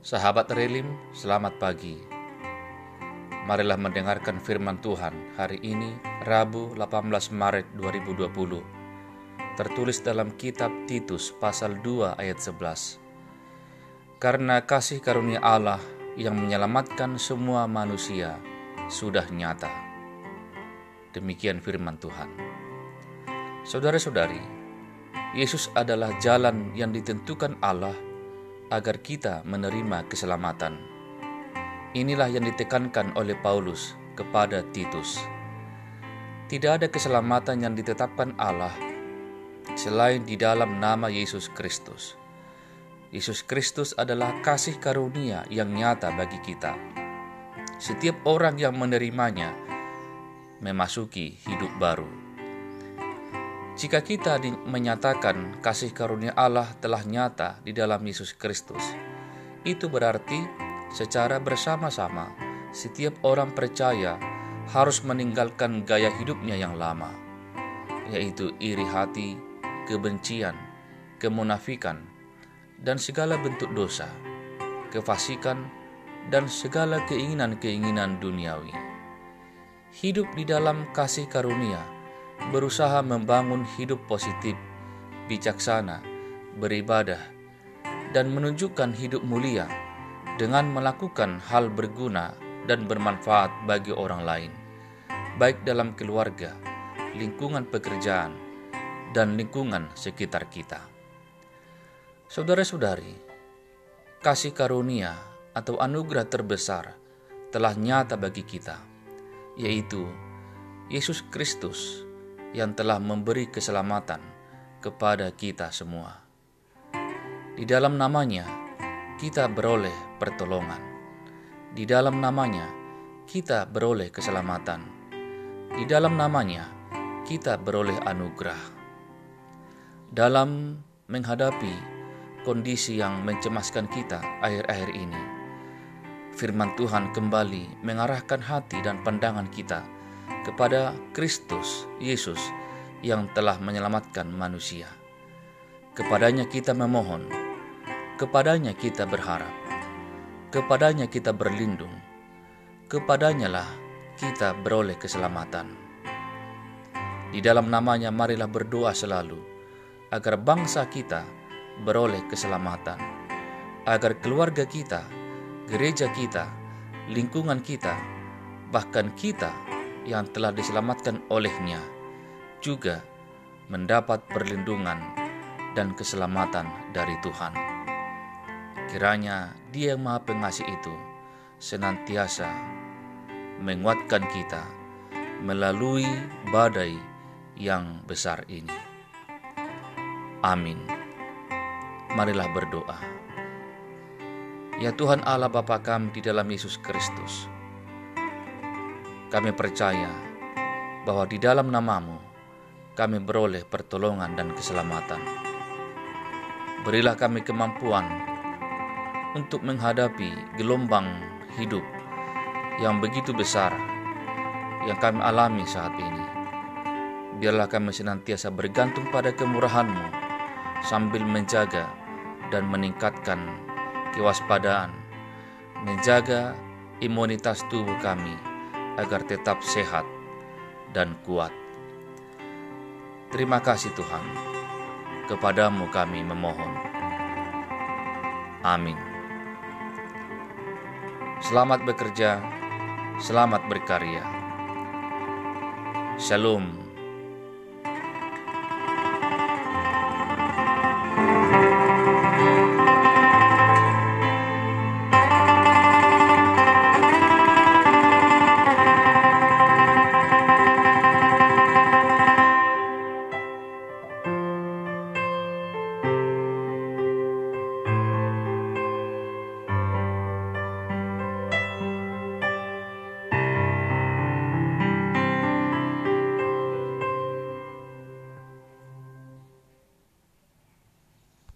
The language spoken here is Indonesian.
Sahabat Relim, selamat pagi. Marilah mendengarkan firman Tuhan hari ini, Rabu 18 Maret 2020. Tertulis dalam kitab Titus pasal 2 ayat 11. Karena kasih karunia Allah yang menyelamatkan semua manusia sudah nyata. Demikian firman Tuhan. Saudara-saudari, Yesus adalah jalan yang ditentukan Allah agar kita menerima keselamatan. Inilah yang ditekankan oleh Paulus kepada Titus. Tidak ada keselamatan yang ditetapkan Allah selain di dalam nama Yesus Kristus. Yesus Kristus adalah kasih karunia yang nyata bagi kita. Setiap orang yang menerimanya memasuki hidup baru. Jika kita menyatakan kasih karunia Allah telah nyata di dalam Yesus Kristus, itu berarti secara bersama-sama setiap orang percaya harus meninggalkan gaya hidupnya yang lama, yaitu iri hati, kebencian, kemunafikan, dan segala bentuk dosa, kefasikan, dan segala keinginan-keinginan duniawi. Hidup di dalam kasih karunia berusaha membangun hidup positif, bijaksana, beribadah, dan menunjukkan hidup mulia dengan melakukan hal berguna dan bermanfaat bagi orang lain, baik dalam keluarga, lingkungan pekerjaan, dan lingkungan sekitar kita. Saudara-saudari, kasih karunia atau anugerah terbesar telah nyata bagi kita, yaitu Yesus Kristus yang telah memberi keselamatan kepada kita semua. Di dalam namanya, kita beroleh pertolongan. Di dalam namanya, kita beroleh keselamatan. Di dalam namanya, kita beroleh anugerah. Dalam menghadapi kondisi yang mencemaskan kita akhir-akhir ini, firman Tuhan kembali mengarahkan hati dan pandangan kita kepada Kristus Yesus yang telah menyelamatkan manusia. Kepadanya kita memohon, kepadanya kita berharap, kepadanya kita berlindung, kepadanya lah kita beroleh keselamatan. Di dalam namanya marilah berdoa selalu, agar bangsa kita beroleh keselamatan, agar keluarga kita, gereja kita, lingkungan kita, bahkan kita yang telah diselamatkan olehnya juga mendapat perlindungan dan keselamatan dari Tuhan. Kiranya Dia yang Maha Pengasih itu senantiasa menguatkan kita melalui badai yang besar ini. Amin. Marilah berdoa. Ya Tuhan Allah Bapa kami di dalam Yesus Kristus, kami percaya bahwa di dalam namamu kami beroleh pertolongan dan keselamatan. Berilah kami kemampuan untuk menghadapi gelombang hidup yang begitu besar yang kami alami saat ini. Biarlah kami senantiasa bergantung pada kemurahan-Mu sambil menjaga dan meningkatkan kewaspadaan, menjaga imunitas tubuh kami agar tetap sehat dan kuat. Terima kasih Tuhan, kepadamu kami memohon. Amin. Selamat bekerja, selamat berkarya. Shalom